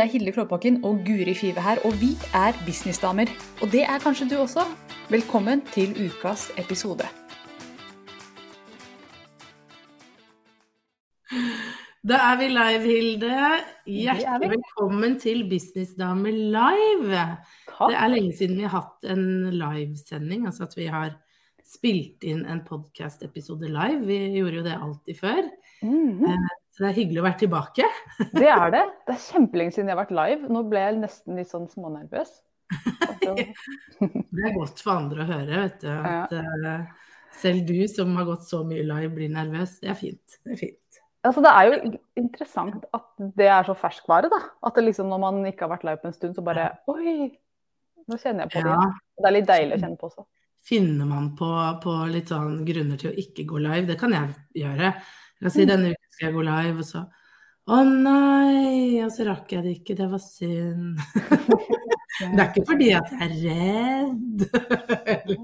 Det er Hilde Klåbakken og Guri Five her, og vi er businessdamer. Og det er kanskje du også. Velkommen til ukas episode. Da er vi live, Hilde. Hjertelig velkommen til Businessdamer live. Det er lenge siden vi har hatt en livesending, altså at vi har spilt inn en podkast-episode live. Vi gjorde jo det alltid før. Mm -hmm. Så det er hyggelig å være tilbake. Det er det. Det er kjempelenge siden jeg har vært live. Nå ble jeg nesten litt sånn smånervøs. det er godt for andre å høre, vet du. At ja. uh, selv du som har gått så mye live, blir nervøs. Det er fint. Det er fint. Altså, det er jo interessant at det er så ferskvare, da. At det liksom når man ikke har vært live på en stund, så bare Oi, nå kjenner jeg på det. Ja. Det er litt deilig å kjenne på også. Finner man på, på, litt sånn grunner til å ikke gå live? Det kan jeg gjøre. Jeg kan si denne uken skal jeg gå live, og så Å nei! Og så rakk jeg det ikke. Det var synd. det er ikke fordi at jeg er redd eller,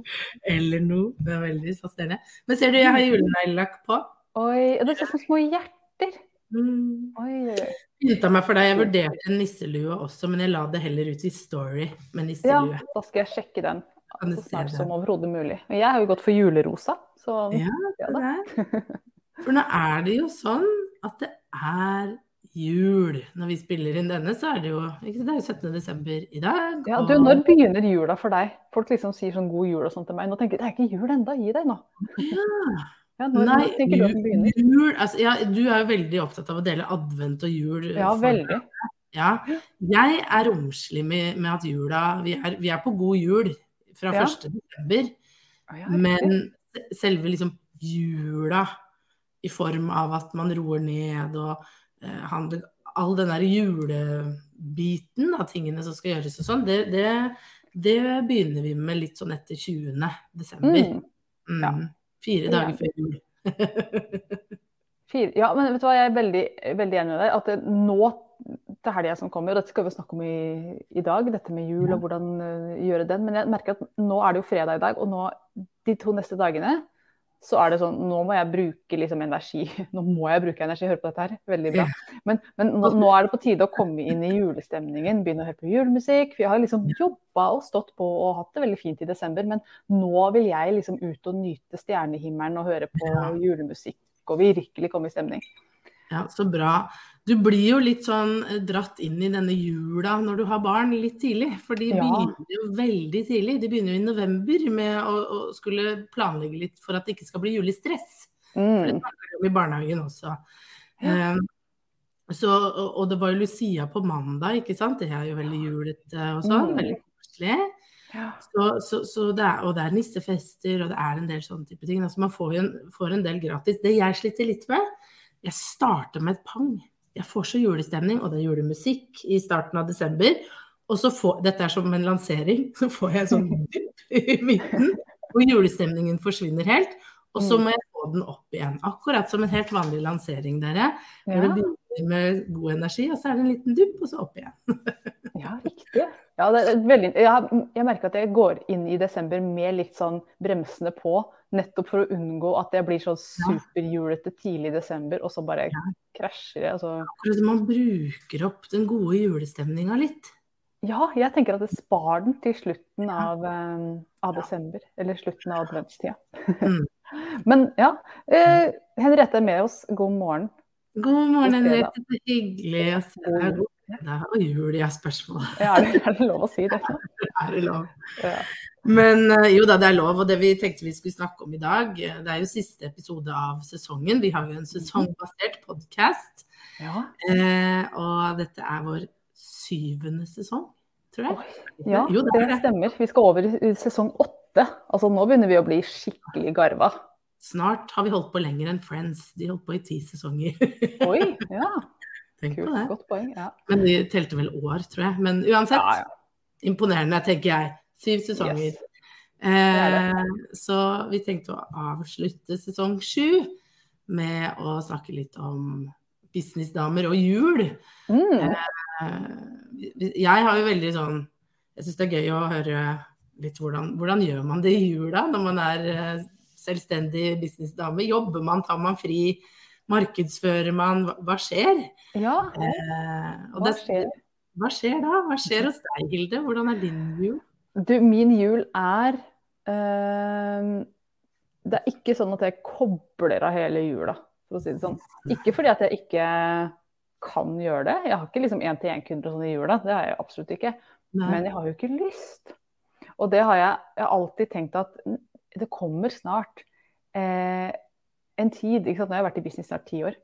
eller, noe. Det er veldig fascinerende. Men ser du, jeg har juleneglelakk på. Oi, og det ser ut som små hjerter. Mm. Pynta meg for deg. Jeg vurderte en nisselue også, men jeg la det heller ut i Story med nisselue. Ja, da skal jeg sjekke den så snart som overhodet mulig. Jeg har jo gått for julerosa, så ja, ja da. For nå er det jo sånn at det er jul. Når vi spiller inn denne, så er det jo, det er jo 17. desember i dag. Ja, du, Når begynner jula for deg? Folk liksom sier sånn god jul og sånt til meg. Nå tenker jeg det er ikke jul ennå, gi deg nå. Ja. Ja, når, Nei, jul, jul altså, ja, du er jo veldig opptatt av å dele advent og jul. Ja, veldig. Ja. Jeg er romslig med, med at jula vi er, vi er, på god jul fra ja. 1. desember. Ja, men selve liksom jula i form av at man roer ned og eh, handler, all den der julebiten av tingene som skal gjøres og sånn, det, det, det, begynner vi med litt sånn etter 20. desember. Mm. Mm. Ja. Fire dager før jul. Ja, men vet du hva, jeg er veldig, veldig enig med deg. At det, nå til helga som kommer, og dette skal vi snakke om i, i, dag, dette med jul og hvordan uh, gjøre den. Men jeg merker at nå er det jo fredag i dag, og nå de to neste dagene så er det sånn Nå må jeg bruke liksom energi. Nå må jeg bruke energi. Hør på dette her. Veldig bra. Men, men nå, nå, er det på tide å komme inn i julestemningen. Begynne å høre på julemusikk. Vi har liksom jobba og stått på og hatt det veldig fint i desember. Men nå vil jeg liksom ut og nyte stjernehimmelen og høre på julemusikk og virkelig komme i stemning. Ja, så bra. Du blir jo litt sånn eh, dratt inn i denne jula når du har barn litt tidlig. For de ja. begynner jo veldig tidlig. De begynner jo i november med å, å, skulle planlegge litt for at det ikke skal bli julestress. Mm. For det snakker de om i barnehagen også. Ja. Um, så, og, og, det var jo Lucia på mandag, ikke sant. Det er jo veldig julete og sånn. Mm. Veldig koselig. Ja. Så, så, så det er, og det er nissefester, og det er en del sånne type ting. Altså man får en, får en del gratis. Det jeg sliter litt med, jeg starter med et pang. Jeg får så julestemning, og det er julemusikk i starten av desember. Og så får, dette er som en lansering, så får jeg sånn dypp i midten, hvor julestemningen forsvinner helt. Og så må jeg få den opp igjen. Akkurat som en helt vanlig lansering, dere. Hvor ja. det begynner med god energi, og så er det en liten dupp, og så opp igjen. ja, riktig. Ja, veldig, jeg, jeg, merker at jeg går inn i desember med litt sånn bremsene på, nettopp for å unngå at jeg blir sånn superjulete tidlig i desember, og så bare ja. krasjer jeg. Altså. Man bruker opp den gode julestemninga litt. Ja, jeg tenker at det spar den til slutten av, um, av desember, eller slutten av adventstida. Mm. Men ja, eh, Henriette er med oss, god morgen. God morgen, Henriette. Så hyggelig å se deg. Det er jul i spørsmål. Ja, er det lov å si det? er det lov? Ja. Men eh, jo da, det er lov. Og det vi tenkte vi skulle snakke om i dag, eh, det er jo siste episode av sesongen. Vi har jo en sesongbasert podkast. Ja. Eh, og dette er vår syvende sesong, tror jeg. Ja, jo, det, det stemmer. Vi skal over i sesong åtte. Altså nå begynner vi å bli skikkelig garva. Snart har vi holdt på lenger enn Friends. De holdt på i ti sesonger. Oi, ja. Tenk Kult, på det. Godt poeng, ja. Men de telte vel år, tror jeg. Men uansett, ja, ja. imponerende, tenker jeg. Syv sesonger. Yes. Eh, så vi tenkte å avslutte sesong sju med å snakke litt om businessdamer og jul. Mm. Eh, jeg har jo veldig sånn Jeg syns det er gøy å høre litt hvordan, hvordan gjør man det i jula når man er eh, selvstendig businessdame? Jobber man, tar man fri? markedsfører man? Hva skjer? Ja, eh, hva skjer? hva skjer da? Hva skjer hos deg, Hilde? Hvordan er din jul? Du, min jul er øh, Det er ikke sånn at jeg kobler av hele jula, for å si det sånn. Ikke fordi at jeg ikke kan gjøre det. Jeg har ikke liksom én-til-én-kunder sånn i jula, det har jeg absolutt ikke. Nei. Men jeg har jo ikke lyst. Og det har jeg, jeg har alltid tenkt at det kommer snart eh, en tid ikke sant? Nå har jeg vært i business snart ti år.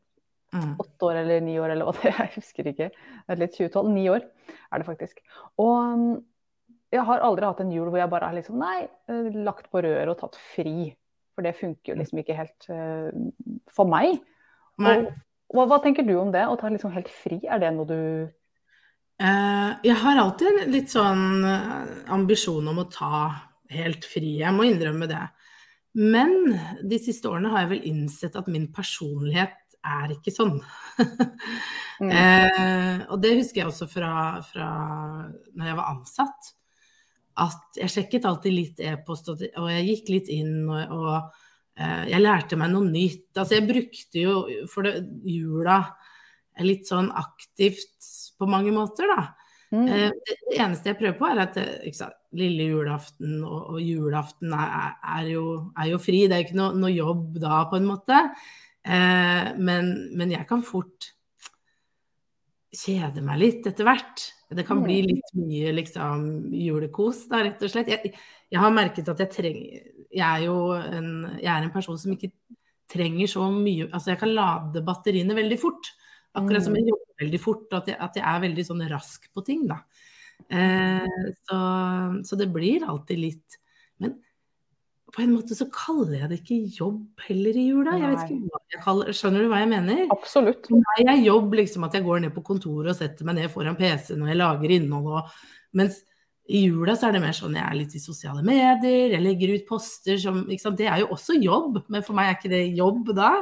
Mm. Åtte år eller ni år eller hva det er, jeg husker ikke. Det er litt 2012. Ni år er det faktisk. Og jeg har aldri hatt en jul hvor jeg bare har liksom, nei, eh, lagt på røret og tatt fri. For det funker jo liksom ikke helt uh, for meg. Og, hva, hva, tenker du om det, å ta liksom helt fri? Er det noe du uh, Jeg har alltid en litt sånn ambisjon om å ta helt fri. Jeg må innrømme det. Men de siste årene har jeg vel innsett at min personlighet er ikke sånn. mm. uh, og det husker jeg også fra, fra når jeg var ansatt. At jeg sjekket alltid litt e-post, og jeg gikk litt inn og, og uh, jeg lærte meg noe nytt. Altså jeg brukte jo for det, jula litt sånn aktivt på mange måter, da. Mm. Uh, det eneste jeg prøver på, er at sant, lille julaften og, og julaften er, er, jo, er, jo, fri. Det er ikke noe, noe jobb da, på en måte. Uh, men, men, jeg kan fort kjede meg litt etter hvert. Det kan bli mm. litt mye liksom, julekos, da, rett og slett. Jeg, jeg, har merket at jeg trenger Jeg er jo en, jeg er en person som ikke trenger så mye Altså, jeg kan lade batteriene veldig fort. Akkurat som jeg mm. jobber veldig fort, at jeg, at jeg er veldig sånn rask på ting, da. Eh, så, så, det blir alltid litt Men på en måte så kaller jeg det ikke jobb heller i jula. Jeg vet ikke hva jeg kaller Skjønner du hva jeg mener? Absolutt. Nei, er jobb liksom at jeg går ned på kontoret og setter meg ned foran PC-en og jeg lager innhold. Og, mens i jula så er det mer sånn jeg er litt i sosiale medier, jeg legger ut poster som Det er jo også jobb, men for meg er ikke det jobb da.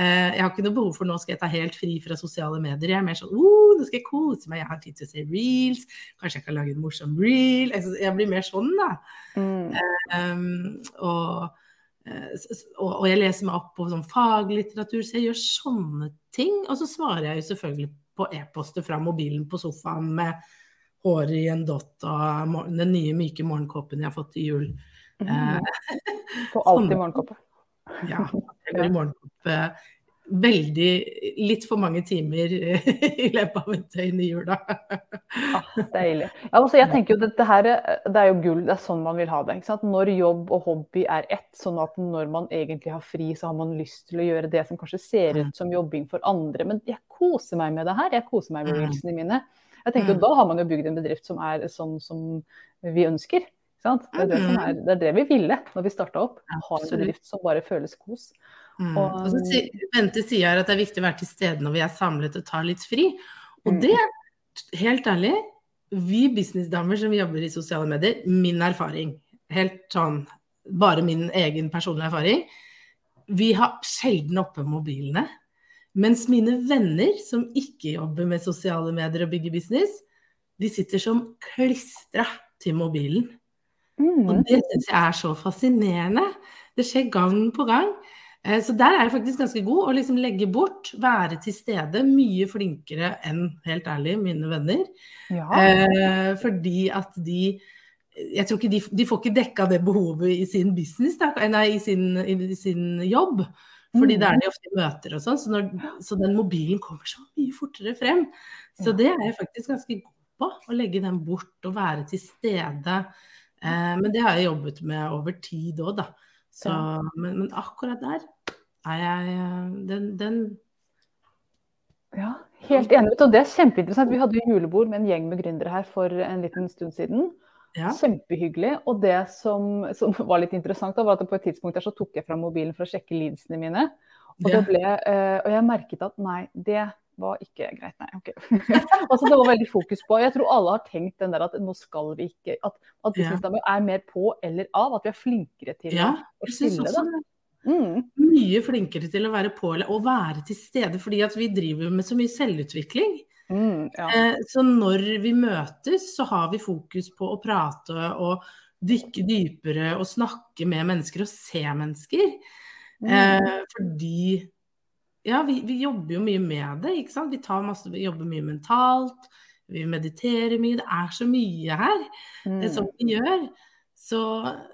Uh, jeg har ikke noe behov for nå skal jeg ta helt fri fra sosiale medier. Jeg er mer sånn oh, nå skal jeg kose meg, jeg har tid til å se reels. Kanskje jeg kan lage en morsom reel. Jeg blir mer sånn, da. Mm. Um, og, og, jeg leser meg opp på sånn faglitteratur, så jeg gjør sånne ting. Og så svarer jeg jo selvfølgelig på e-poster fra mobilen på sofaen med håret i en dott og den nye myke morgenkåpen jeg har fått til jul. Mm. Uh, Får alltid morgenkåpe. Ja. Eller morgenkopp veldig litt for mange timer i løpet av et døgn i jula. ah, deilig. Ja, altså jeg tenker jo dette her, Det er jo gull, det er sånn man vil ha det. Når jobb og hobby er ett, sånn at når man egentlig har fri, så har man lyst til å gjøre det som kanskje ser ut som jobbing for andre. Men jeg koser meg med det her. Jeg koser meg med mm. mine. Jeg tenker jo. Da har man jo bygd en bedrift som er sånn som vi ønsker. Det er det, er, det, er det vi ville når vi starta opp. Ha en bedrift som bare føles kos. Mm. Og, og så Bente sier at det er viktig å være til stede når vi er samlet og tar litt fri. Og mm. det, helt ærlig, vi businessdamer som jobber i sosiale medier, min erfaring, helt sånn bare min egen personlige erfaring, vi har sjelden oppe mobilene. Mens mine venner som ikke jobber med sosiale medier og bygger business, de sitter som klistra til mobilen. Mm. Og det syns jeg er så fascinerende. Det skjer gang på gang. Eh, så der er jeg faktisk ganske god. Å liksom legge bort, være til stede. Mye flinkere enn, helt ærlig, mine venner. Ja. Eh, fordi at de Jeg tror ikke de, de får ikke dekka det behovet i sin business, da, nei, i sin, i sin jobb. Fordi mm. det er de ofte møter og sånn. Så, så, den mobilen kommer så mye fortere frem. Så det er jeg faktisk ganske god på. Å legge den bort og være til stede. Eh, men det har jeg jobbet med over tid òg, da. Så, men, men, akkurat der er jeg eh, Den, den Ja, helt enig. Og det er kjempeinteressant. Vi hadde julebord med en gjeng med gründere her for en liten stund siden. Ja. Kjempehyggelig. Og det som, som, var litt interessant, da, var at på et tidspunkt der så tok jeg fram mobilen for å sjekke leadsene mine. Og, ja. ble, uh, og jeg merket at nei, det var ikke greit, nei. ok. altså Det var veldig fokus på Jeg tror alle har tenkt den der at nå skal vi ikke At, at businessdamer er mer på eller av. At vi er flinkere til ja, å skille det. Mm. Mye flinkere til å være på eller og være til stede, fordi at vi driver med så mye selvutvikling. Mm, ja. eh, så når vi møtes, så har vi fokus på å prate og dykke dypere og snakke med mennesker og se mennesker. Mm. Eh, fordi ja, vi, vi, jobber jo mye med det. ikke sant? Vi, masse, vi, jobber mye mentalt. vi mediterer mye. Det er så mye her mm. som vi gjør. Så,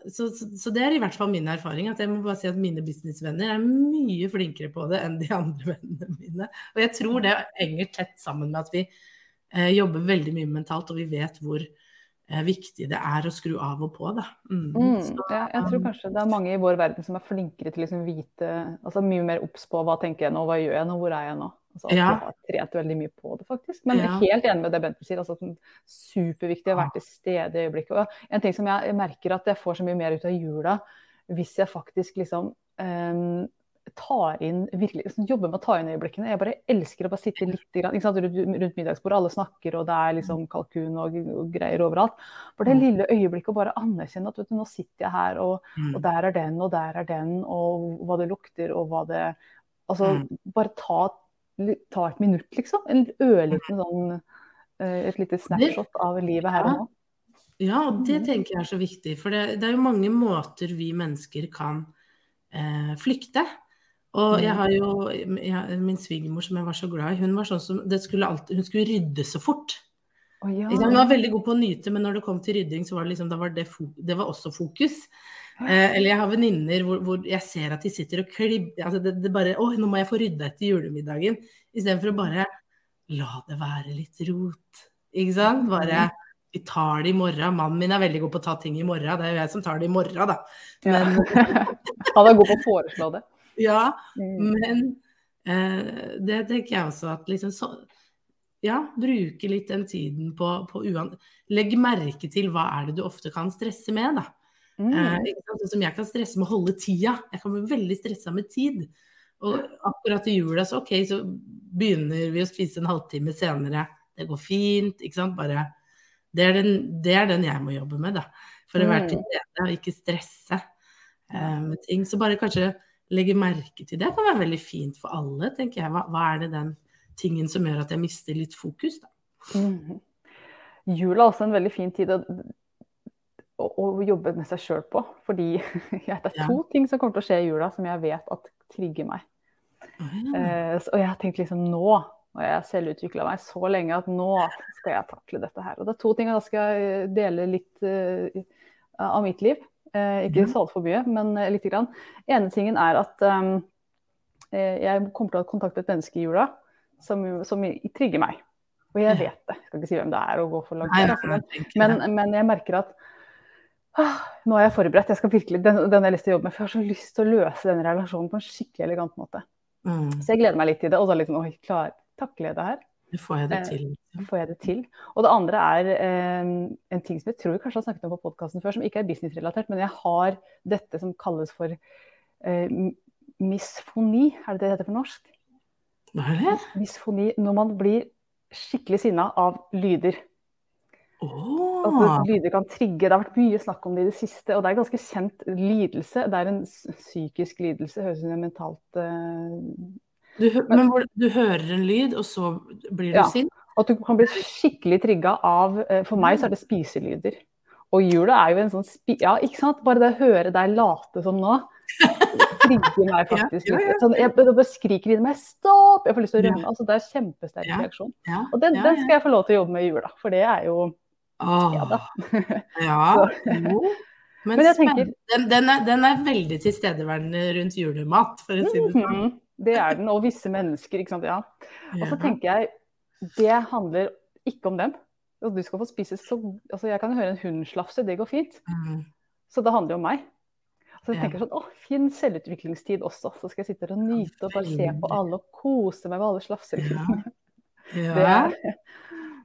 så, så, så, det er i hvert fall min erfaring. at jeg må bare si at Mine businessvenner er mye flinkere på det enn de andre vennene mine. Og jeg tror det henger tett sammen med at vi eh, jobber veldig mye mentalt, og vi vet hvor eh, viktig det er å skru av og på. Da. Mm. Mm, ja, jeg tror um, kanskje det er mange i vår verden som er flinkere til å liksom vite altså Mye mer obs på hva tenker jeg nå, hva gjør jeg nå, hvor er jeg nå? Altså, ja. Jeg har trent veldig mye på det, faktisk. Men ja. helt enig med det Bente sier. Altså, superviktig å være til stede i øyeblikket. Og en ting som jeg merker at jeg får så mye mer ut av jula, hvis jeg faktisk liksom um, tar inn, virkelig liksom, jobber med å ta inn øyeblikkene. Jeg bare elsker å bare sitte litt grann, rundt, middagsbordet, alle snakker, og det er liksom kalkun og, og greier overalt. For det mm. lille øyeblikket å bare anerkjenne at vet du, nå sitter jeg her, og, mm. og, der er den, og der er den, og hva det lukter, og hva det Altså, mm. bare ta ta et minutt, liksom. En ørliten sånn eh, Et lite snapshot av livet her og nå. Ja, og det mm. tenker jeg er så viktig. For det, det er jo mange måter vi mennesker kan eh, flykte. Og jeg mm. har jo jeg, Min svigermor som jeg var så glad i, hun var sånn som skulle alltid, Hun skulle rydde så fort. Oh, ja. Hun var veldig god på å nyte, men når det kom til rydding, så var det liksom, var det, det var også fokus. Eh, eller jeg har venninner hvor, hvor, jeg ser at de sitter og klibber altså det, det, bare Å, nå må jeg få rydda etter julemiddagen. Istedenfor å bare la det være litt rot. Ikke sant? Bare vi tar det i morgen. Mannen min er veldig god på å ta ting i morgen. Det er jo jeg som tar det i morgen, da. Men... Han er god på å foreslå det. Ja, mm. men eh, det tenker jeg også at liksom så, Ja, bruke litt den tiden på, på. Legg merke til hva er det du ofte kan stresse med, da. Mm. Eh, som jeg kan stresse med å holde tida. Jeg kan bli veldig stressa med tid. Og akkurat i jula så ok, så begynner vi å spise en halvtime senere. Det går fint, ikke sant. Bare det er den, det er den jeg må jobbe med, da. For å være til mm. stede og ikke stresse eh, med ting. Så bare kanskje legge merke til det kan være veldig fint for alle, tenker jeg. Hva, hva er det den tingen som gjør at jeg mister litt fokus, da. Mm. Jula er også en veldig fin tid. å, å jobbe med seg sjøl på. Fordi ja, det er to ja. ting som kommer til å skje i jula som jeg vet at trigger meg. Mm. Uh, og jeg har tenkt liksom nå, og jeg har selvutvikla meg så lenge at nå skal jeg takle dette her. Og det er to ting, da skal jeg dele litt uh, av mitt liv. Uh, ikke så altfor mye, men uh, lite grann. ene tingen er at um, jeg kommer til å kontakte et menneske i jula som, som trigger meg. Og jeg vet det. Jeg skal ikke si hvem det er og gå for langt. Altså, men, men jeg merker at nå er jeg forberedt. Jeg skal virkelig, den, den har lyst til å jobbe med. For jeg har så lyst til å løse den relasjonen på en skikkelig elegant måte. Mm. Så jeg gleder meg litt til det. Og så liksom, oi, klar, takler jeg det her? Får jeg det til? Eh, får jeg det til? Og det andre er eh, en ting som jeg tror vi kanskje har snakket om på podkasten før, som ikke er businessrelatert, men jeg har dette som kalles for eh, misfoni. Er det det det heter på norsk? Hva er det? Misfoni. Når man blir skikkelig sinna av lyder. Oh. At lyder kan trigge. Det har vært mye snakk om det i det siste. Og det er en ganske kjent lidelse. Det er en psykisk lidelse. Høres ut som mentalt uh... du, Men, hvor, du hører en lyd, og så blir du ja, sint? At du kan bli skikkelig trigga av uh, For meg så er det spiselyder. Og jula er jo en sånn spi... Ja, ikke sant? Bare det å høre deg late som nå trigger meg faktisk. Ja, ja, ja. Sånn, jeg bare skriker inni meg 'stopp', jeg får lyst til å rømme. Altså, det er kjempesterk reaksjon. Og den, den, skal jeg få lov til å jobbe med i jula, for det er jo Åh, ja da. jo. Men, Men tenker, den, den, er, den, er, veldig tilstedeværende rundt julemat, for å si det sånn. Mm, det er den, og visse mennesker, ikke sant. Ja. Og så tenker jeg det handler ikke om dem. Du skal få spise så altså Jeg kan høre en hund slafse, det går fint. Mm. Så det handler jo om meg. Så jeg tenker sånn, å, Fin selvutviklingstid også. Så skal jeg sitte og nyte og bare se på alle og kose meg med alle slafselydene. Ja. ja.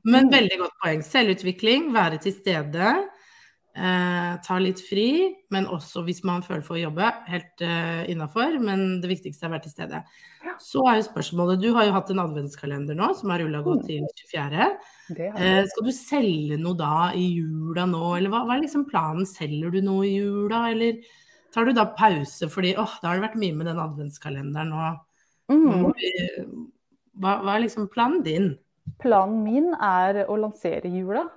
Men mm. veldig godt poeng. Selvutvikling, være til stede. Eh, ta litt fri, men også hvis man føler for å jobbe, helt eh, innafor. Men det viktigste er å være til stede. Så er jo spørsmålet Du har jo hatt en adventskalender nå som har rulla godt til 24. Eh, skal du selge noe da i jula nå, eller hva, hva, er liksom planen? Selger du noe i jula, eller tar du da pause fordi åh, da har det vært mye med den adventskalenderen nå. mm. hva, hva er liksom planen din? Planen min er å lansere jula.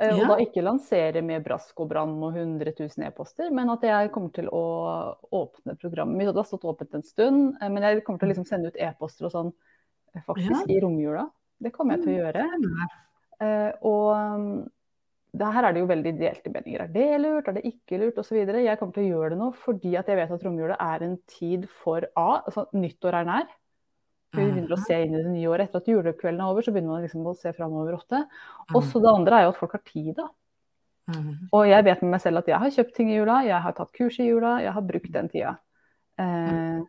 Eh, og da ikke lansere med brask og brann og 100 000 e-poster, men at jeg kommer til å åpne programmet mitt. Det har stått åpent en stund, eh, men jeg kommer til å liksom sende ut e-poster og sånn eh, faktisk ja. i romjula. Det kommer jeg til å gjøre. Eh, og det her er det jo veldig delte meninger. Er det lurt, er det ikke lurt osv. Jeg kommer til å gjøre det nå fordi at jeg vet at romjula er en tid for A. altså Nyttår er nær. Vi begynner å se inn i det nye året. Etter at julekvelden er over, så begynner man liksom å se framover ofte. Mm. Og så det andre er jo at folk har tid, da. Mhm. Og jeg vet med meg selv at jeg har kjøpt ting i jula, jeg har tatt kurs i jula, jeg har brukt den tida. Eh,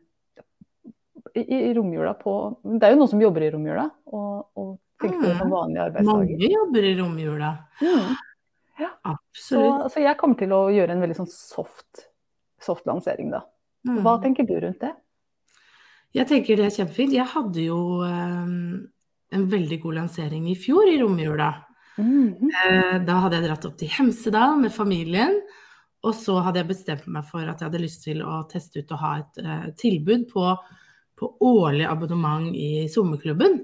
i, I romjula på Det er jo noen som jobber i romjula, og, og tenker på det som vanlige arbeidsdager. Mange jobber i romjula. Mm. Så, Absolutt. så jeg kommer til å gjøre en veldig sånn soft, soft lansering, da. Mm. Hva tenker du rundt det? Jeg tenker det er kjempefint. Jeg hadde jo eh, en veldig god lansering i fjor i romjula. Eh, Da hadde jeg dratt opp til Hemsedal med familien. Og så hadde jeg bestemt meg for at jeg hadde lyst til å teste ut og ha et eh, tilbud på, på årlig abonnement i sommerklubben.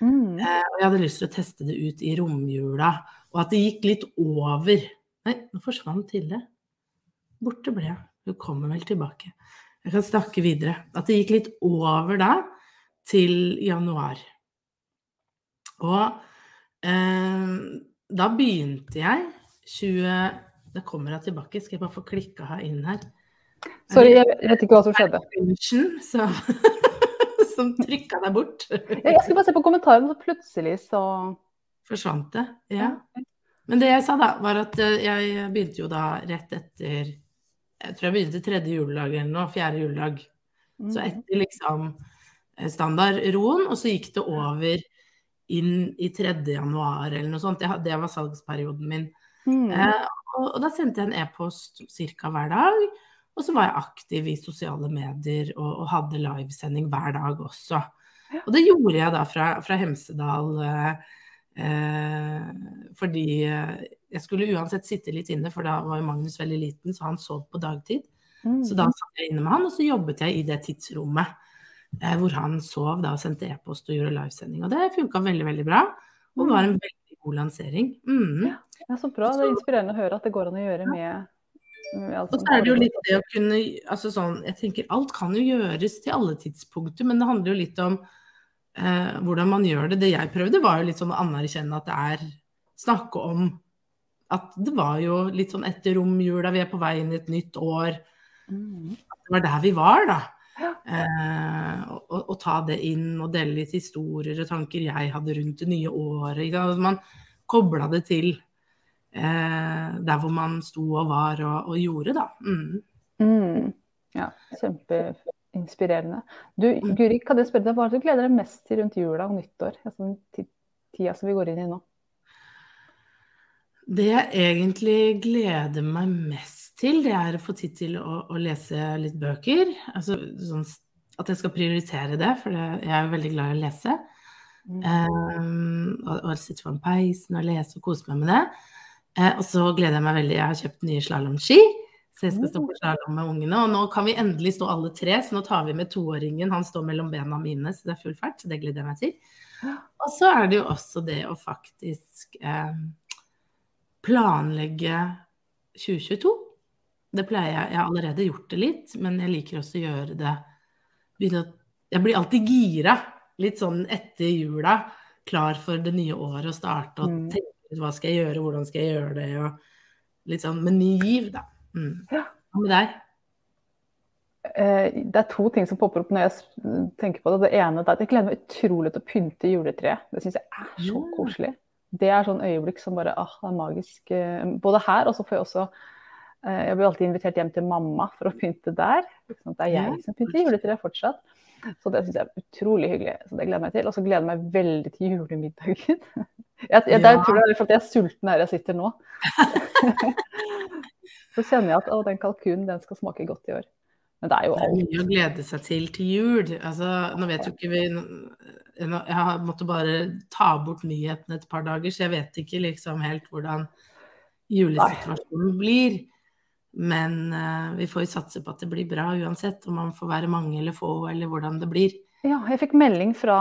Mm. Eh, og jeg hadde lyst til å teste det ut i romjula. Og at det gikk litt over Nei, nå forsvant Tilde. Borte ble hun. Hun kommer vel tilbake. Jeg kan snakke videre. At det gikk litt over da, til januar. Og eh, da begynte jeg 20 Da kommer jeg tilbake. Skal jeg bare få klikka her inn her? Sorry, jeg vet ikke hva som skjedde. Så som trykka deg bort. Jeg skulle bare se på kommentaren, så plutselig så Forsvant det? Ja. Men det jeg sa da, var at eh, jeg begynte jo da rett etter Jeg tror jeg begynte tredje juledag eller noe, fjerde juledag. Så Mm. etter liksom eh, standardroen, og så gikk det over inn i 3. januar eller noe sånt. Det, var salgsperioden min. Mm. Eh, og, og da sendte jeg en e-post ca. hver dag. Og så var jeg aktiv i sosiale medier og, og hadde livesending hver dag også. Og det gjorde jeg da fra, fra Hemsedal eh, eh, fordi eh, jeg skulle uansett sitte litt inne, for da var jo Magnus veldig liten, så han sov på dagtid. Mm. Så da satt jeg inne med han, og så jobbet jeg i det tidsrommet eh, hvor han sov da og sendte e-post og gjorde livesending. Og det funka veldig, veldig bra. Og var en veldig god lansering. Mm. Ja. Så bra. Det er inspirerende å høre at det går an å gjøre med, Og så er det jo litt det å kunne altså sånn, Jeg tenker alt kan jo gjøres til alle tidspunkter, men det handler jo litt om eh, hvordan man gjør det. Det jeg prøvde, var jo litt sånn å anerkjenne at det er Snakke om at det var jo litt sånn etter romjula, vi er på vei inn i et nytt år. Mm. Det var der vi var, da. Ja. Eh, og, og, ta det inn og dele litt historier og tanker jeg hadde rundt det nye året. Man kobla det til eh, der hvor man sto og var og, og gjorde, da. Mm. Mm. Ja, kjempeinspirerende. Du, Mm. Guri, kan jeg spørre deg, hva er det du gleder deg mest til rundt jula og nyttår? Altså tida som vi går inn i nå. Det jeg egentlig gleder meg mest til, det er å få tid til å, å lese litt bøker. Altså sånn at jeg skal prioritere det, for det, jeg er veldig glad i å lese. Um, og, og sitte foran peisen og lese og kose meg med det. Uh, og så gleder jeg meg veldig, jeg har kjøpt nye slalåmski. Så jeg skal stå på slalåm med ungene. Og nå kan vi endelig stå alle tre, så nå tar vi med toåringen. Han står mellom bena mine, så det er full fart. Så det gleder jeg meg til. Og så er det jo også det å faktisk eh, planlegge 2022. Det pleier jeg. Jeg har allerede gjort det litt, men jeg liker også å gjøre det Jeg blir alltid gira litt sånn etter jula, klar for det nye året å starte og Mm. tenke ut hva skal jeg gjøre, hvordan skal jeg gjøre det, og litt sånn med ny giv, da. Mm. Ja. Hva med deg? Eh, Det er to ting som popper opp når jeg tenker på det. Det ene er at jeg gleder meg utrolig til å pynte juletreet. Det syns jeg er så koselig. Det er sånn øyeblikk som bare ah, det er magisk. eh, Både her, og så får jeg også eh, Jeg blir alltid invitert hjem til mamma for å pynte der. Det er jeg som pynter juletreet fortsatt. Så det syns jeg er utrolig hyggelig. Så det gleder jeg meg til. Og så gleder jeg meg veldig til julemiddagen. Jeg, jeg, Ja. tror jeg, jeg er sulten her jeg sitter nå. så kjenner jeg at å, den kalkunen den skal smake godt i år. Men det er jo Det er mye å glede seg til til jul. Altså, nå vet jo ikke vi Jeg har måttet bare ta bort nyhetene et par dager, så jeg vet ikke liksom helt hvordan julesituasjonen blir. Men uh, vi får jo satse på at det blir bra uansett, om man får være mange eller få, eller hvordan det blir. Ja, jeg fikk melding fra,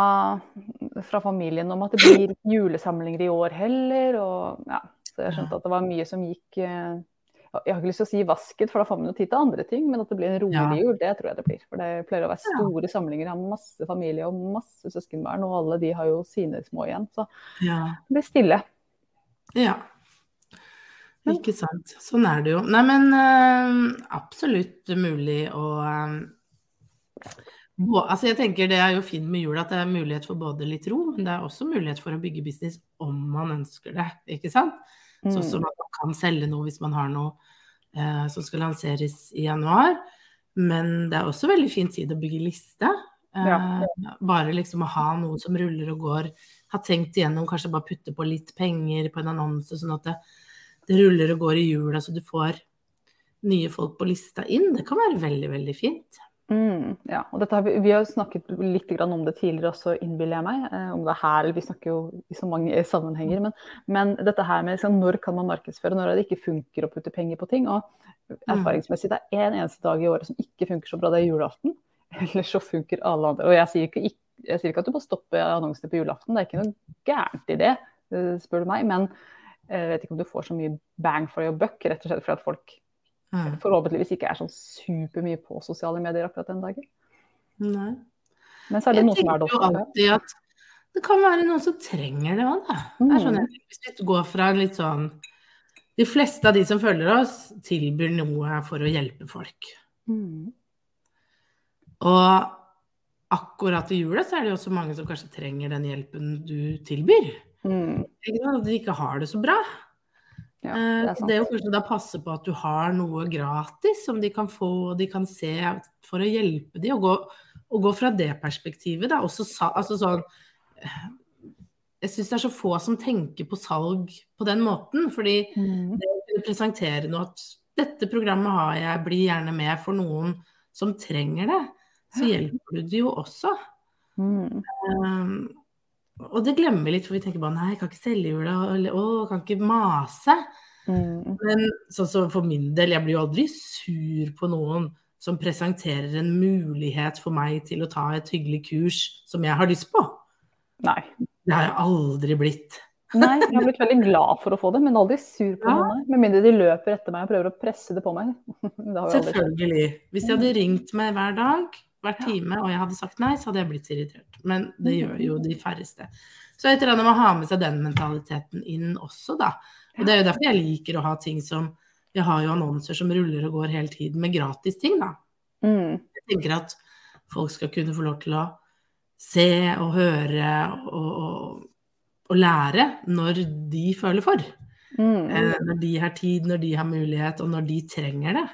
fra familien om at det blir julesamlinger i år heller. Og, ja, så jeg skjønte at det var mye som gikk eh, Jeg har ikke lyst til å si vasket, for da får man jo tid til andre ting. Men at det blir en rolig Ja. jul, det tror jeg det blir. For det pleier å være store samlinger. Jeg har masse familie og masse søskenbarn, og alle de har jo sine små igjen. Så Ja. det blir stille. Ja. Ikke sant. Sånn er det jo. Nei, men øh, absolutt mulig å uh, Altså jeg tenker Det er jo fint med jul at det er mulighet for både litt ro, men det er også mulighet for å bygge business om man ønsker det. ikke sant? Mm. Sånn som at man kan selge noe hvis man har noe eh, som skal lanseres i januar. Men det er også veldig fin tid å bygge liste. Ja. Bare liksom å ha noe som ruller og går. Ha tenkt igjennom, kanskje bare putte på litt penger på en annonse, sånn at det det ruller og går i hjula så du får nye folk på lista inn. Det kan være veldig, veldig fint. Mm, ja, og dette har vi, vi har snakket litt om det tidligere også, innbiller jeg meg. Eh, om det er her, vi snakker jo i så mange sammenhenger. Men, men dette her med liksom, når kan man markedsføre, når det ikke funker å putte penger på ting. Og erfaringsmessig det er en eneste dag i året som ikke funker så bra, det er julaften. Eller så funker alle andre. Og jeg sier ikke, jeg sier ikke at du må stoppe annonsene på julaften, det er ikke noe gærent i det, eh, spør du meg. men jeg vet ikke om du får så mye bang for your buck, rett og slett fordi at folk mm. forhåpentligvis ikke er sånn supermye på sosiale medier akkurat den dagen. Nei. Men så er det jeg noen som er det også. Alltid at det kan være noen som trenger det òg, da. Mm. Sånn, hvis vi går fra en litt sånn De fleste av de som følger oss, tilbyr noe for å hjelpe folk. Mm. Og akkurat i jula så er det jo også mange som kanskje trenger den hjelpen du tilbyr. Mm. At de ikke har det så bra. Ja, det, er det, er jo kanskje da passe på at du har noe gratis som de kan få og de kan se for å hjelpe dem. Og gå, og gå fra det perspektivet, da. Også, altså sånn Jeg syns det er så få som tenker på salg på den måten. Fordi mm. det å presentere noe at dette programmet har jeg, bli gjerne med for noen som trenger det, så hjelper du det jo også. Mm. Um, og det glemmer vi litt, for vi tenker bare nei, jeg kan ikke selge jula, eller å, jeg kan ikke mase. Mm. Men sånn som for min del, jeg blir jo aldri sur på noen som presenterer en mulighet for meg til å ta et hyggelig kurs som jeg har lyst på. Nei. Det har jeg aldri blitt. Nei, jeg har blitt veldig glad for å få det, men aldri sur på ja. noen. Med mindre de løper etter meg og prøver å presse det på meg. Det Selvfølgelig. Hvis de hadde ringt meg hver dag, hver time, og jeg hadde sagt nei, så hadde jeg blitt irritert. Men det gjør jo de færreste. Så annet med å ha med seg den mentaliteten inn også, da. Og det er jo derfor jeg liker å ha ting som Jeg har jo annonser som ruller og går hele tiden med gratis ting, da. Mm. Jeg tenker at folk skal kunne få lov til å se og høre og, og, og lære når de føler for. Mm. Eh, når de har tid, når de har mulighet, og når de trenger det.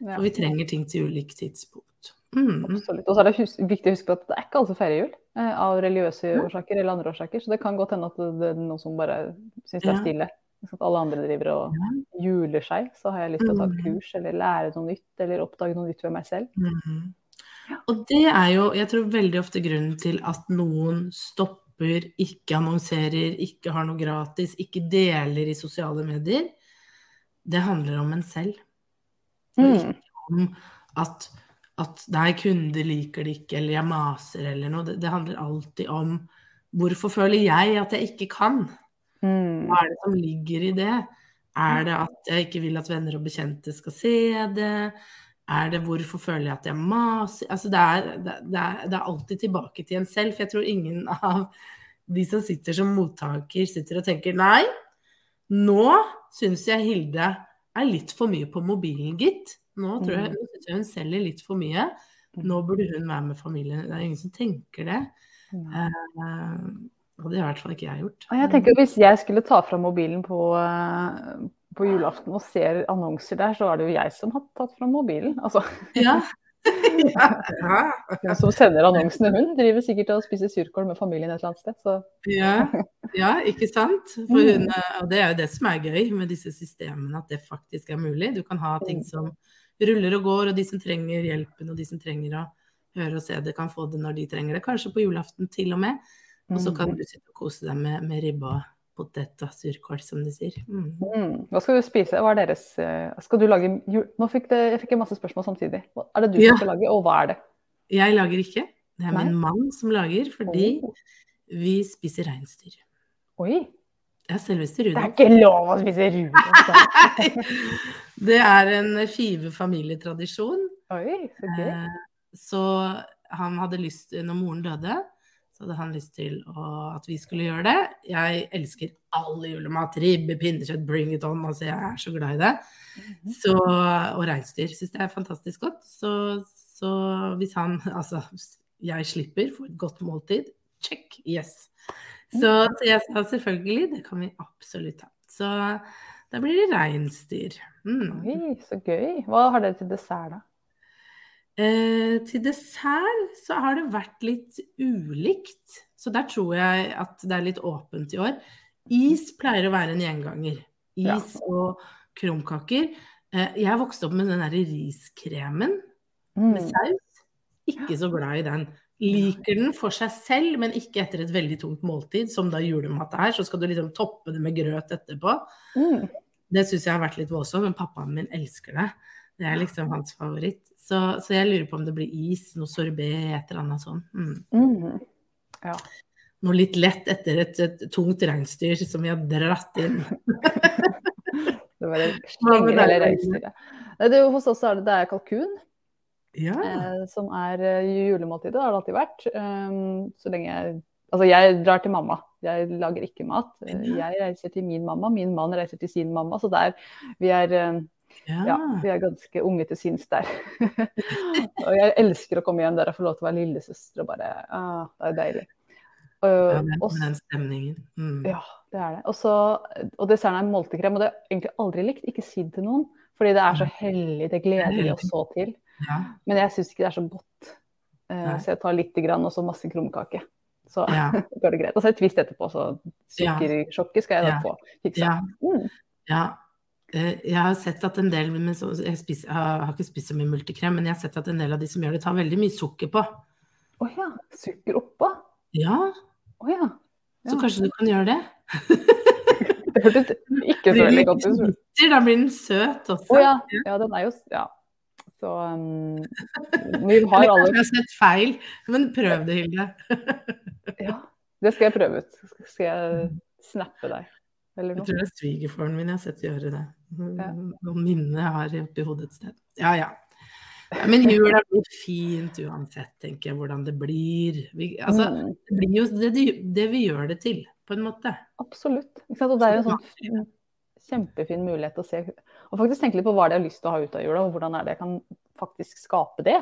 Ja. Og vi trenger ting til ulike tidspunkt. Mm. Absolutt. Og så er det viktig å huske på at det er ikke alle som feirer jul eh, av religiøse ja. årsaker eller andre årsaker. Så det kan godt hende at det er noen som bare syns det er stille. At alle andre driver og ja. juler seg. Så har jeg lyst til å ta mm. kurs eller lære noe nytt eller oppdage noe nytt ved meg selv. Mm. -hmm. Og det er jo, jeg tror veldig ofte grunnen til at noen stopper, ikke annonserer, ikke har noe gratis, ikke deler i sosiale medier. Det handler om en selv. Mm. Ikke om at at nei, kunder liker det ikke, eller jeg maser eller noe. Det, det, handler alltid om hvorfor føler jeg at jeg ikke kan? Mm. Hva er det som ligger i det? Er det at jeg ikke vil at venner og bekjente skal se det? Er det hvorfor føler jeg at jeg maser? Altså det er, det, er, det er alltid tilbake til en selv. For jeg tror ingen av de som sitter som mottaker, sitter og tenker nei, nå syns jeg Hilde er litt for mye på mobilen, gitt. Nå tror jeg, mm. jeg hun selger litt for mye. Mm. Nå burde hun være med familien. Det er ingen som tenker det. Uh, og det har i hvert fall ikke jeg gjort. Jeg tenker Hvis jeg skulle ta fram mobilen på, uh, på julaften og ser annonser der, så er det jo jeg som har tatt fram mobilen. Altså. Ja. ja. ja. som sender annonsene, hun driver sikkert og spiser surkål med familien et eller annet sted. Så. Ja. ja, ikke sant. For hun, mm. og det er jo det som er gøy med disse systemene, at det faktisk er mulig. Du kan ha ting som ruller og går, og de som trenger hjelpen og de som trenger å høre og se det, kan få det når de trenger det. Kanskje på julaften til og med. Og så kan mm. du sitte og kose deg med, med ribba potet og surkål, som de sier. Mm. Mm. Hva skal du spise? Hva er deres eh, Skal du lage jul... Nå fikk det, jeg fikk masse spørsmål samtidig. Hva er det du ja. skal lage, og hva er det? Jeg lager ikke. Det er Nei. min mann som lager, fordi oh. vi spiser reinsdyr. Oi. Ja, selveste Rudolf. Det er ikke lov å spise Rudolf! det er en Five familietradisjon. Oi, så gøy. Eh, så han hadde lyst, når moren døde, så hadde han lyst til å, at vi skulle gjøre det. Jeg elsker all julemat. Ribbe, pinnekjøtt, bring it on. Altså, jeg er så glad i det. Mhm. Så, og reinsdyr syns jeg er fantastisk godt. Så, så hvis han Altså, jeg slipper for et godt måltid, check, yes. Så, så jeg sa selvfølgelig, det kan vi absolutt ha. Så da blir det reinsdyr. Mm. Oi, så gøy. Hva har dere til dessert, da? Eh, til dessert så har det vært litt ulikt. Så der tror jeg at det er litt åpent i år. Is pleier å være en gjenganger. Is og krumkaker. Eh, jeg vokste opp med den derre riskremen med Mm. saus. Ikke så glad i den. Liker den for seg selv, men ikke etter et veldig tungt måltid, som da julemat er. Så skal du liksom toppe det med grøt etterpå. Mm. Det syns jeg har vært litt voldsomt, men pappaen min elsker det. Det er liksom hans favoritt. Så, så jeg lurer på om det blir is, noe sorbé, et eller annet sånt. Mm. Mm. Ja. Noe litt lett etter et, et tungt reinsdyr som vi har dratt inn. Det var det slengere reinsdyret. Hos oss er det, det er kalkun, Ja. eh, som er eh, julemåltidet. Det har det alltid vært. Um, så lenge jeg Altså, jeg drar til mamma. Jeg lager ikke mat. Eh, Jeg reiser til min mamma, min mann reiser til sin mamma. Så der, vi er eh, ja. Ja, vi er ganske unge til sinns der. og jeg elsker å komme hjem der og få lov til å være lillesøster og bare ah, Det er deilig. Og, Ja, den, stemningen. Mm. ja, det er det. Og, så, og desserten er multekrem, og det har jeg egentlig aldri likt. Ikke si det til noen, fordi det er så hellig, det gleder vi oss så til. Ja. Men jeg syns ikke det er så godt. Uh, så jeg tar lite grann, og så masse krumkake. Så Ja. går det greit. Og så et twist etterpå, så Ja. sukkersjokket skal jeg da Ja. få fiksa. Ja. Mm. ja. Eh, Jeg har sett at en del så, jeg, spiser, jeg har ikke spist så mye multikrem, men jeg har sett at en del av de som gjør det, tar veldig mye sukker på. Å ja. Sukker oppå? Ja, Oh ja. så kanskje du kan gjøre det? Det hørtes ikke så veldig godt ut. da blir den søt også. Å ja. ja, den er jo Ja. Så um, vi har alle jeg har sett feil, men prøv det, Hilde. Ja, det skal jeg prøve ut. Skal jeg snappe deg, eller Jeg noe? tror det er svigerfaren min jeg har sett gjøre det. Ja. Noen minner jeg har oppi hodet et sted. Ja, ja. Ja, Men jula blir fint uansett, tenker jeg, hvordan det blir. Vi, altså, Mm, det blir jo det, det, vi gjør det til, på en måte. absolutt. Og det er jo en sånn kjempefin mulighet å se Og faktisk tenke litt på hva de har lyst til å ha ut av jula, og hvordan er det jeg kan faktisk skape det.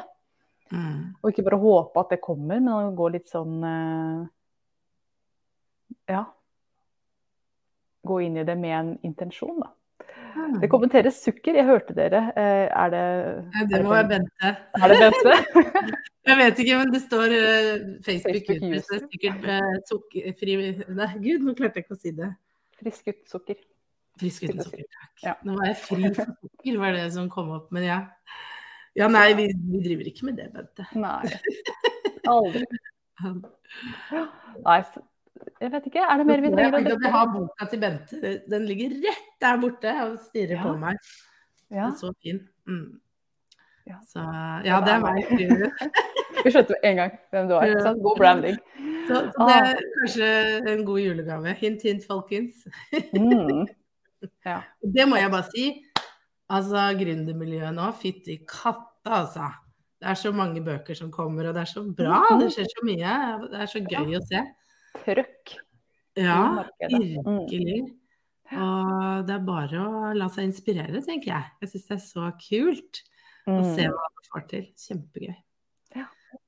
Mm. Og ikke bare håpe at det kommer, men gå litt sånn eh, Ja. Gå inn i det med en intensjon, da. Det kommenteres sukker. Jeg hørte dere. Eh, Er det Det må være Bente. Er det Bente? Jeg vet ikke, men det står eh, Facebook, Facebook det er sikkert uh, sukkerfri Nei, gud, nå klarte jeg ikke å si det. Frisk ut sukker. Frisk uten sukker, takk. Ja. Nå var jeg fri for sukker, var det som kom opp. Men ja. Ja, nei, vi, vi driver ikke med det, Bente. Nei. Aldri. Nei, jeg vet ikke. Er det mer vi trenger å Jeg, jeg har boka til Bente. Den ligger rett der borte og stirrer Ja. på meg. Ja, Den er så fin. Mm. Ja. Så ja, det er meg. vi skjønte med en gang hvem du var. sant? God branding. Så, så det er kanskje en god julegave. Hint, hint, folkens. Mm. Ja. Det må jeg bare si. Altså, gründermiljøet nå, fytti katta, altså. Det er så mange bøker som kommer, og det er så bra. Det skjer så mye. Det er så gøy å se. Trøkk. Ja. Mm. virkelig. Og det er bare å la seg inspirere, tenker jeg. Jeg syns det er så kult å se Mm. hva det får til. Kjempegøy.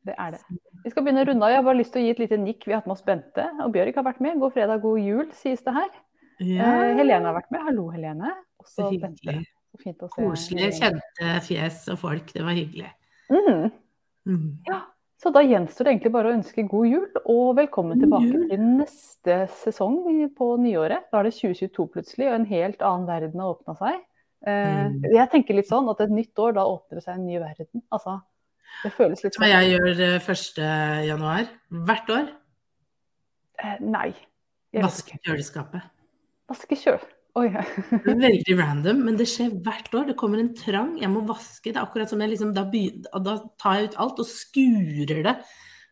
Det er det. Vi skal begynne å runde av. Jeg har bare lyst til å gi et lite nikk. Vi har hatt med oss Bente, og Bjørg har vært med. God fredag, god jul, sies det her. Ja, Uh, Helene har vært med. Hallo, Helene. så Også så hyggelig. Så fint å se. Koselige, kjente fjes og folk. Det var hyggelig. Mm. Mm. Så da gjenstår det egentlig bare å ønske god jul, og velkommen tilbake jul. til neste sesong på nyåret. Da er det 2022 plutselig, og en helt annen verden har åpna seg. Eh, Mm. Jeg tenker litt sånn at et nytt år, da åpner det seg en ny verden. Altså, det føles litt sånn. Hva jeg gjør eh, 1. januar hvert år? Eh, Nei. Vaske kjøleskapet. Vaske. Oi. Det er veldig random, men det skjer hvert år. Det kommer en trang, jeg må vaske. Det er akkurat som jeg liksom, da, begynner, da tar jeg ut alt og skurer det.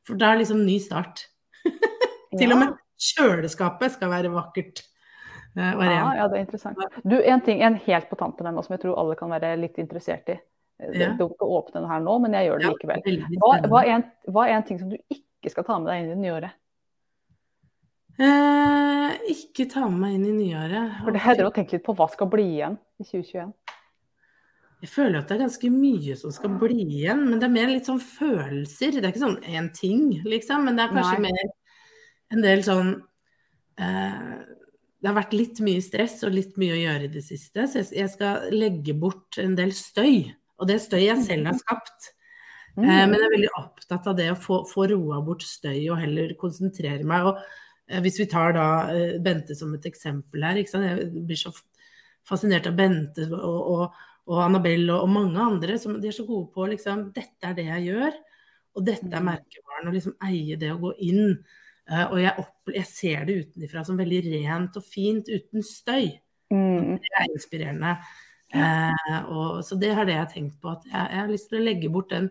For da er det liksom ny start. Til og med kjøleskapet skal være vakkert eh, Ja, ja, det er interessant. Du, en ting, en helt på tampen ennå som jeg tror alle kan være litt interessert i. Du kan Ja. å åpne den her nå, men jeg gjør det Ja, likevel. Hva, hva, er en, hva er en ting som du ikke skal ta med deg inn i det nye året? Eh, ikke ta med meg inn i nyåret. For det heter å tenke litt på hva skal bli igjen i 2021. Jeg føler at det er ganske mye som skal bli igjen, men det er mer litt sånn følelser. Det er ikke sånn én ting, liksom, men det er kanskje Nei. mer en del sånn eh, Det har vært litt mye stress og litt mye å gjøre i det siste, så jeg, skal legge bort en del støy. Og det er støy jeg selv har skapt. Mm. Eh, men jeg er veldig opptatt av det å få, få roa bort støy og heller konsentrere meg. Og hvis vi tar da eh, Bente som et eksempel her, jeg blir så fascinert av Bente og, og, og Annabelle og, og mange andre som de er så gode på liksom Dette er det jeg gjør, og dette er Mm. merkevaren. Og liksom eie det å gå inn. Eh, og jeg, opp, jeg ser det utenfra som veldig rent og fint uten støy. Mm. Det er inspirerende. Eh, og, så det har det jeg tenkt på. At jeg, jeg har lyst til å legge bort den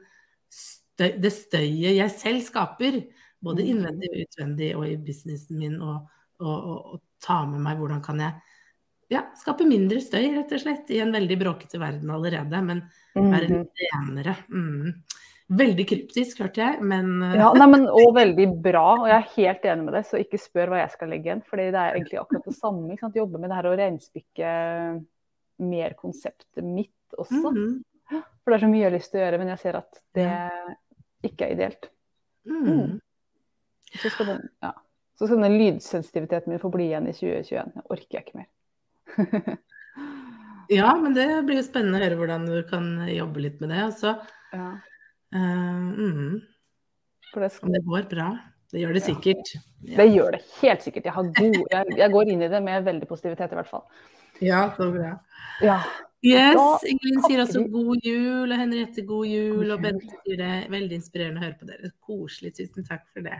støy, det støyet jeg selv skaper. Både Mm. innvendig og utvendig og i businessen min. Og, og, og, og ta med meg hvordan kan jeg ja, skape mindre støy, rett og slett. I en veldig bråkete verden allerede. Men være litt renere. Mm. Veldig kryptisk, hørte jeg, men eh, Ja, nei, men, og veldig bra, og jeg er helt enig med deg, så ikke spør hva jeg skal legge igjen. For det er egentlig akkurat det samme. Ikke sant? Jobbe med det her å reinspikke mer konseptet mitt også. mhm, For det er så mye jeg har lyst til å gjøre, men jeg ser at det ikke er ideelt. mm. Så skal den, ja. så skal den lydsensitiviteten min få bli igjen i 2021. Det orker jeg ikke mer. Ja, men det blir jo spennende å høre hvordan du kan jobbe litt med det. Altså. Ja, Uh, mm. det, skal, det går bra. Det gjør det Ja. sikkert. det gjør det helt sikkert. Jeg, har god, jeg, jeg går inn i det med veldig positivitet, i hvert fall. Ja, så bra. Ja. Yes, Ingrid Ingelin sier også god jul, og Henriette god jul, God og jul. Bente sier det. Veldig inspirerende å høre på dere. Koselig. Tusen takk for det.